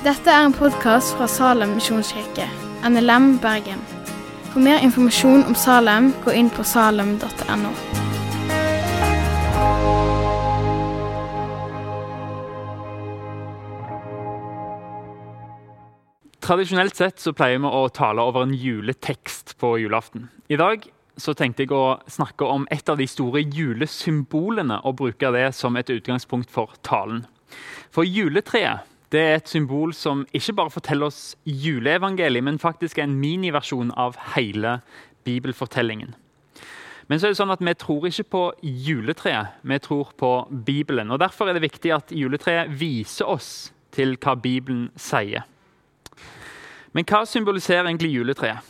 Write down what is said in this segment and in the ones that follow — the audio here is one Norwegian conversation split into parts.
Dette er en podkast fra Salem misjonskirke, NLM Bergen. For mer informasjon om Salem, gå inn på salem.no. Tradisjonelt sett så pleier vi å tale over en juletekst på julaften. I dag så tenkte jeg å snakke om et av de store julesymbolene og bruke det som et utgangspunkt for talen. For juletreet det er et symbol som ikke bare forteller oss juleevangeliet, men faktisk er en miniversjon av hele bibelfortellingen. Men så er det sånn at vi tror ikke på juletreet, vi tror på Bibelen. og Derfor er det viktig at juletreet viser oss til hva Bibelen sier. Men hva symboliserer egentlig juletreet?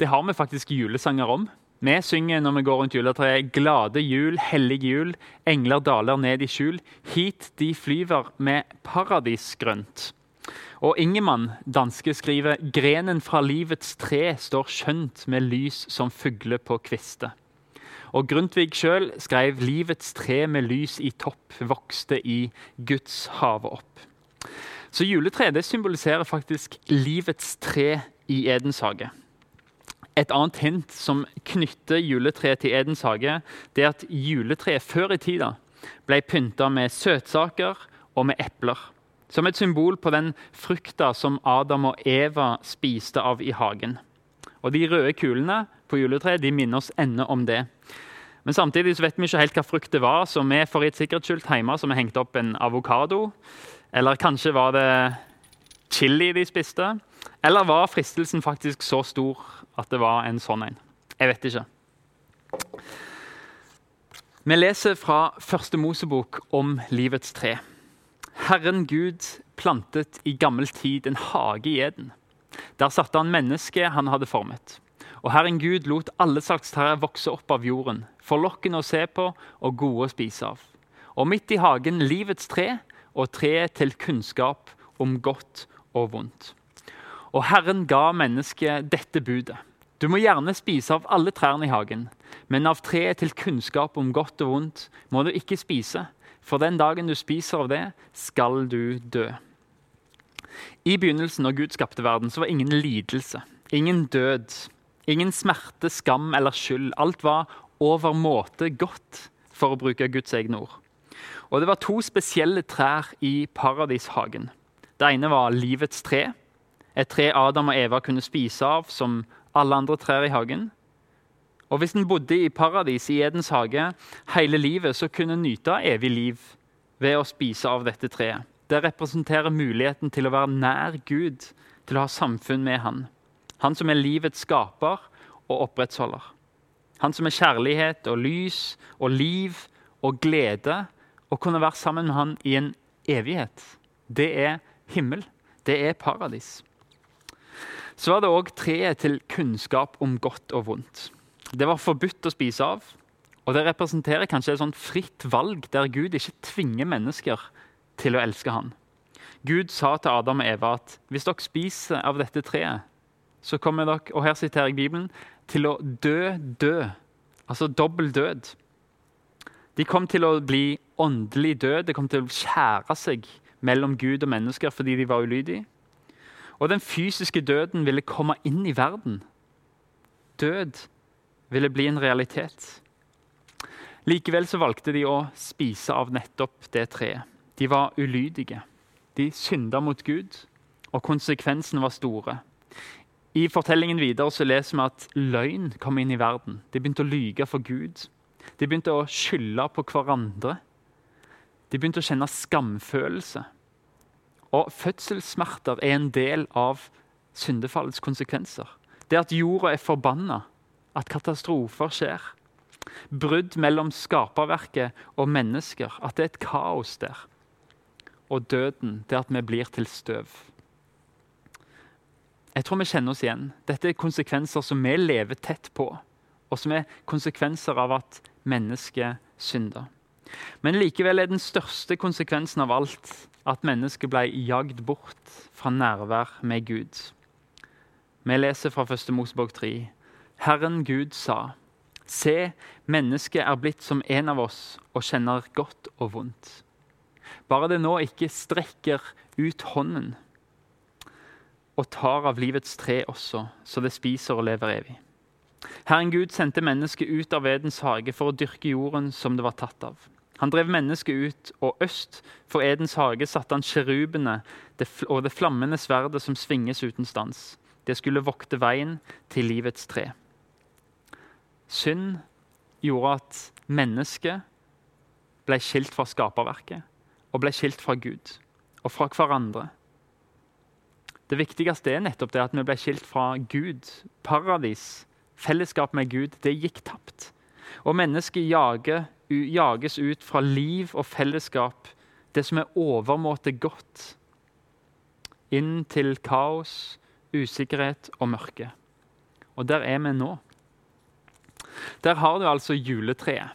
Det har vi faktisk julesanger om. Vi synger når vi går rundt juletreet 'Glade jul, hellig jul', 'Engler daler ned i skjul', 'Hit de flyver med paradisgrønt'. Og Ingemann, danske, skriver 'Grenen fra livets tre står skjønt med lys som fugler på kviste'. Og Grundtvig sjøl skrev 'Livets tre med lys i topp vokste i Guds havet opp'. Så juletreet symboliserer faktisk livets tre i Edens hage. Et annet hint som knytter juletreet til Edens hage, det er at juletreet før i tida ble pynta med søtsaker og med epler. Som et symbol på den frukta som Adam og Eva spiste av i hagen. Og De røde kulene på juletreet de minner oss ennå om det. Men samtidig så vet vi ikke helt hva frukt det var, så vi for et sikkerhetsskjult hjemme som vi hengte opp en avokado. Eller kanskje var det chili de spiste? Eller var fristelsen faktisk så stor at det var en sånn en? Jeg vet ikke. Vi leser fra første Mosebok om livets tre. Herren Gud plantet i gammel tid en hage i Eden. Der satte han mennesket han hadde formet. Og Herren Gud lot alle slags trær vokse opp av jorden, forlokkende å se på og gode å spise av. Og midt i hagen livets tre og treet til kunnskap om godt og vondt. Og Herren ga mennesket dette budet. Du må gjerne spise av alle trærne i hagen, men av treet til kunnskap om godt og vondt må du ikke spise, for den dagen du spiser av det, skal du dø. I begynnelsen, når Gud skapte verden, så var ingen lidelse, ingen død, ingen smerte, skam eller skyld. Alt var overmåte godt, for å bruke Guds egne ord. Og det var to spesielle trær i paradishagen. Det ene var livets tre, et tre Adam og Eva kunne spise av som alle andre trær i hagen. Og Hvis en bodde i paradis i Edens hage hele livet, så kunne en nyte av evig liv ved å spise av dette treet. Det representerer muligheten til å være nær Gud, til å ha samfunn med Han. Han som er livets skaper og opprettholder. Han som er kjærlighet og lys og liv og glede. Å kunne være sammen med Han i en evighet, det er himmel. Det er paradis. Så var det òg treet til kunnskap om godt og vondt. Det var forbudt å spise av. Og det representerer kanskje et sånt fritt valg der Gud ikke tvinger mennesker til å elske han. Gud sa til Adam og Eva at hvis dere spiser av dette treet, så kommer dere og her siterer jeg Bibelen, til å dø død. Altså dobbel død. De kom til å bli åndelig død. De kom til å skjære seg mellom Gud og mennesker fordi de var ulydige. Og den fysiske døden ville komme inn i verden. Død ville bli en realitet. Likevel så valgte de å spise av nettopp det treet. De var ulydige. De synda mot Gud, og konsekvensene var store. I fortellingen videre så leser vi at løgn kom inn i verden. De begynte å lyge for Gud. De begynte å skylde på hverandre. De begynte å kjenne skamfølelse. Og fødselssmerter er en del av syndefallets konsekvenser. Det at jorda er forbanna, at katastrofer skjer. Brudd mellom skaperverket og mennesker, at det er et kaos der. Og døden, det at vi blir til støv. Jeg tror vi kjenner oss igjen. Dette er konsekvenser som vi lever tett på, og som er konsekvenser av at mennesket synder. Men likevel er den største konsekvensen av alt at mennesket ble jagd bort fra nærvær med Gud. Vi leser fra 1. Mosebok 3. Herren Gud sa, Se, mennesket er blitt som en av oss og kjenner godt og vondt. Bare det nå ikke strekker ut hånden og tar av livets tre også, så det spiser og lever evig. Herren Gud sendte mennesket ut av Edens hage for å dyrke jorden som det var tatt av. Han drev mennesket ut, og øst for Edens hage satte han kjerubene og det flammende sverdet som svinges uten stans. Det skulle vokte veien til livets tre. Synd gjorde at mennesket ble skilt fra skaperverket og ble skilt fra Gud og fra hverandre. Det viktigste er nettopp det at vi ble skilt fra Gud. Paradis, fellesskap med Gud, det gikk tapt. Og mennesket jager, jages ut fra liv og fellesskap, det som er overmåte godt, inn til kaos, usikkerhet og mørke. Og der er vi nå. Der har du altså juletreet,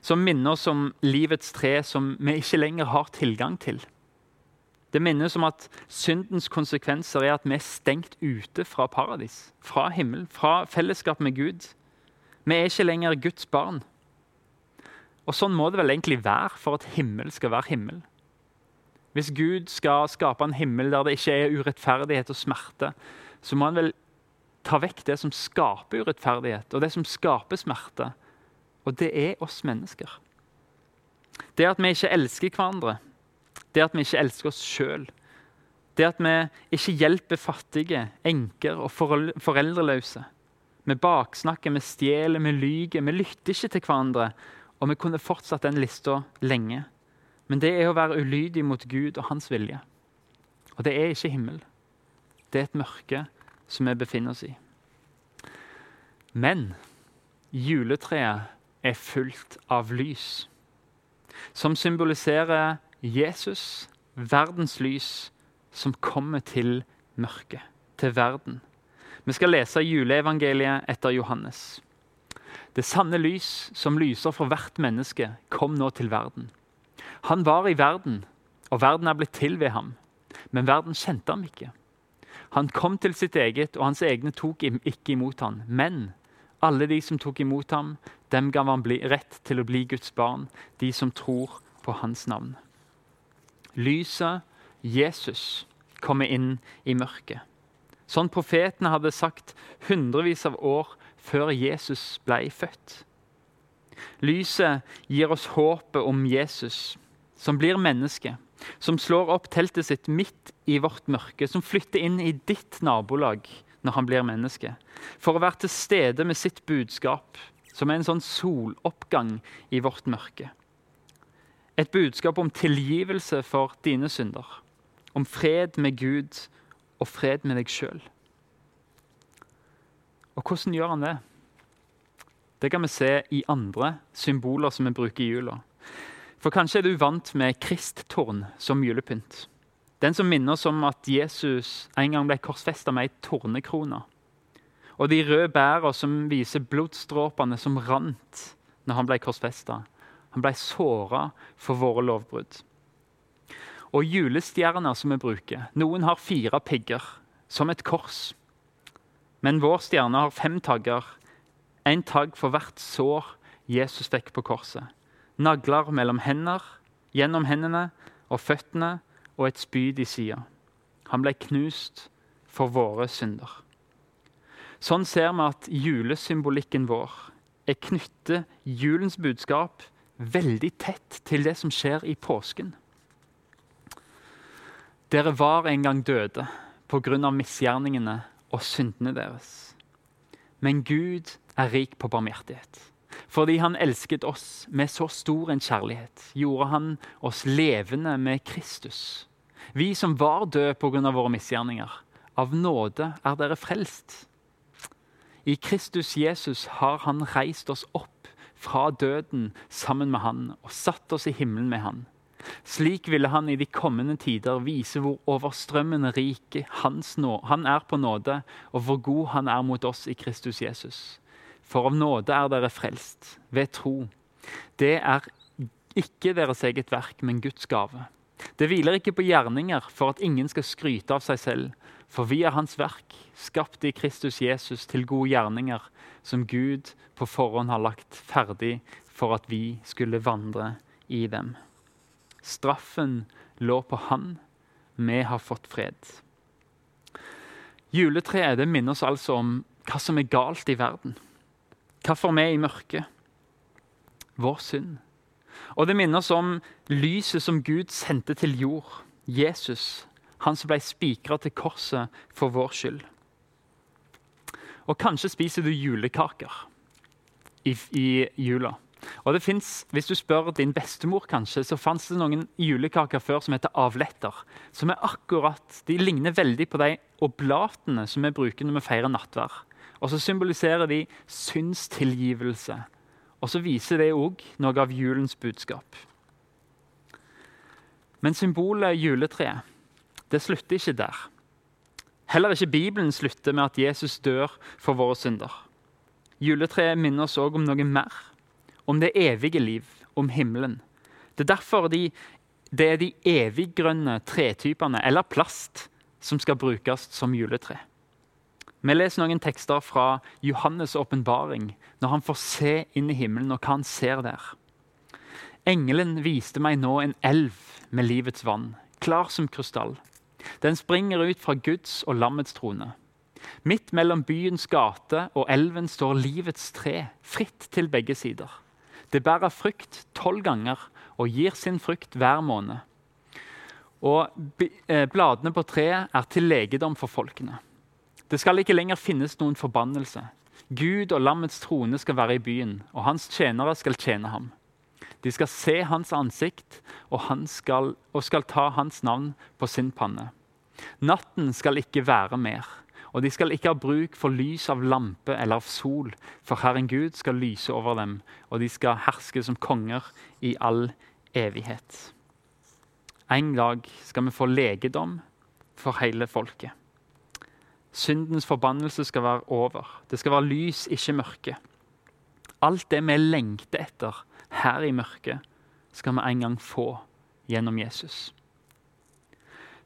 som minner oss om livets tre som vi ikke lenger har tilgang til. Det minnes om at syndens konsekvenser er at vi er stengt ute fra paradis, fra himmel, fra fellesskap med Gud. Vi er ikke lenger Guds barn. Og Sånn må det vel egentlig være for at himmel skal være himmel. Hvis Gud skal skape en himmel der det ikke er urettferdighet og smerte, så må han vel ta vekk det som skaper urettferdighet, og det som skaper smerte. Og det er oss mennesker. Det at vi ikke elsker hverandre, det at vi ikke elsker oss sjøl, det at vi ikke hjelper fattige, enker og foreldreløse. Vi baksnakker, vi stjeler, vi lyver, vi lytter ikke til hverandre. Og vi kunne fortsatt den lista lenge. Men det er å være ulydig mot Gud og hans vilje. Og det er ikke himmel. Det er et mørke som vi befinner oss i. Men juletreet er fullt av lys, som symboliserer Jesus, verdens lys, som kommer til mørket, til verden. Vi skal lese juleevangeliet etter Johannes. Det sanne lys som lyser for hvert menneske, kom nå til verden. Han var i verden, og verden er blitt til ved ham. Men verden kjente ham ikke. Han kom til sitt eget, og hans egne tok ikke imot ham. Men alle de som tok imot ham, dem gav han rett til å bli Guds barn, de som tror på hans navn. Lyset, Jesus, kommer inn i mørket. Sånn profetene hadde sagt hundrevis av år før Jesus ble født. Lyset gir oss håpet om Jesus, som blir menneske, som slår opp teltet sitt midt i vårt mørke, som flytter inn i ditt nabolag når han blir menneske, for å være til stede med sitt budskap, som er en sånn soloppgang i vårt mørke. Et budskap om tilgivelse for dine synder. Om fred med Gud og fred med deg sjøl. Og hvordan gjør han det? Det kan vi se i andre symboler som vi bruker i jula. For kanskje er du vant med kristtårn som julepynt. Den som minner oss om at Jesus en gang ble korsfesta med ei tornekrone. Og de røde bæra som viser blodstråpene som rant når han ble korsfesta. Han ble såra for våre lovbrudd. Og julestjerner som vi bruker. Noen har fire pigger, som et kors. Men vår stjerne har fem tagger, én tagg for hvert sår Jesus fikk på korset. Nagler mellom hender, gjennom hendene og føttene og et spyd i sida. Han ble knust for våre synder. Sånn ser vi at julesymbolikken vår er knyttet julens budskap veldig tett til det som skjer i påsken. Dere var en gang døde pga. misgjerningene og syndene deres. Men Gud er rik på barmhjertighet. Fordi han elsket oss med så stor en kjærlighet, gjorde han oss levende med Kristus. Vi som var døde pga. våre misgjerninger. Av nåde er dere frelst. I Kristus Jesus har han reist oss opp fra døden sammen med han og satt oss i himmelen med han. Slik ville han i de kommende tider vise hvor overstrømmende rik han er på nåde, og hvor god han er mot oss i Kristus Jesus. For av nåde er dere frelst, ved tro. Det er ikke deres eget verk, men Guds gave. Det hviler ikke på gjerninger for at ingen skal skryte av seg selv. For vi er Hans verk, skapt i Kristus Jesus til gode gjerninger, som Gud på forhånd har lagt ferdig for at vi skulle vandre i dem. Straffen lå på Han. Vi har fått fred. Juletreet minner oss altså om hva som er galt i verden. Hvorfor vi er i mørket. Vår synd. Og det minner oss om lyset som Gud sendte til jord. Jesus, han som ble spikra til korset for vår skyld. Og kanskje spiser du julekaker i, i jula. Og det finnes, Hvis du spør din bestemor, kanskje, så fantes det noen julekaker før som heter avletter. Som er akkurat, De ligner veldig på de oblatene som vi bruker når vi feirer nattvær. Og så symboliserer de syndstilgivelse. Og så viser det òg noe av julens budskap. Men symbolet juletreet, det slutter ikke der. Heller ikke Bibelen slutter med at Jesus dør for våre synder. Juletreet minner oss òg om noe mer om det evige liv, om himmelen. Det er derfor de, det er de eviggrønne tretypene, eller plast, som skal brukes som juletre. Vi leser noen tekster fra Johannes' åpenbaring, når han får se inn i himmelen og hva han ser der. Engelen viste meg nå en elv med livets vann, klar som krystall. Den springer ut fra Guds og lammets trone. Midt mellom byens gate og elven står livets tre, fritt til begge sider. Det bærer frukt tolv ganger og gir sin frukt hver måned. Og eh, Bladene på treet er til legedom for folkene. Det skal ikke lenger finnes noen forbannelse. Gud og lammets trone skal være i byen, og hans tjenere skal tjene ham. De skal se hans ansikt, og, han skal, og skal ta hans navn på sin panne. Natten skal ikke være mer. Og de skal ikke ha bruk for lys av lampe eller av sol, for Herren Gud skal lyse over dem, og de skal herske som konger i all evighet. En dag skal vi få legedom for hele folket. Syndens forbannelse skal være over. Det skal være lys, ikke mørke. Alt det vi lengter etter her i mørket, skal vi en gang få gjennom Jesus.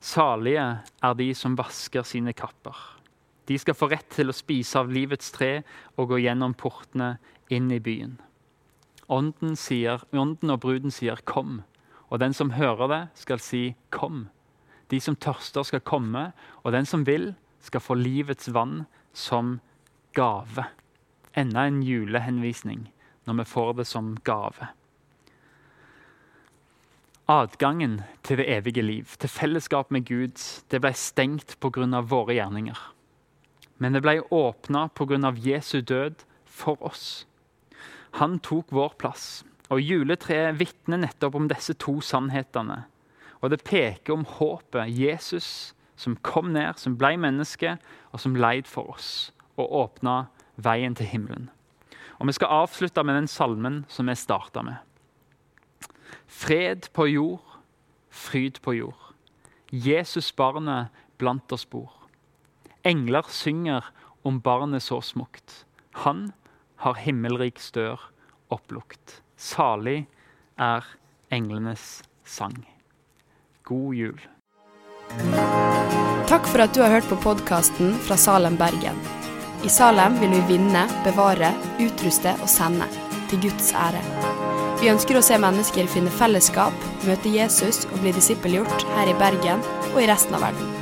Salige er de som vasker sine kapper. De skal få rett til å spise av livets tre og gå gjennom portene inn i byen. Ånden, sier, ånden og bruden sier 'kom', og den som hører det, skal si 'kom'. De som tørster, skal komme, og den som vil, skal få livets vann som gave. Enda en julehenvisning når vi får det som gave. Adgangen til det evige liv, til fellesskap med Gud, det ble stengt pga. våre gjerninger men det ble åpna pga. Jesu død for oss. Han tok vår plass. Og Juletreet vitner nettopp om disse to sannhetene. Og det peker om håpet. Jesus som kom ned, som ble menneske, og som leid for oss. Og åpna veien til himmelen. Og Vi skal avslutte med den salmen som vi starta med. Fred på jord, fryd på jord. Jesus barnet blant oss bor. Engler synger om barnet så smukt. Han har himmelrik stør opplukt. Salig er englenes sang. God jul. Takk for at du har hørt på podkasten fra Salem, Bergen. I Salem vil vi vinne, bevare, utruste og sende. Til Guds ære. Vi ønsker å se mennesker finne fellesskap, møte Jesus og bli disippelgjort her i Bergen og i resten av verden.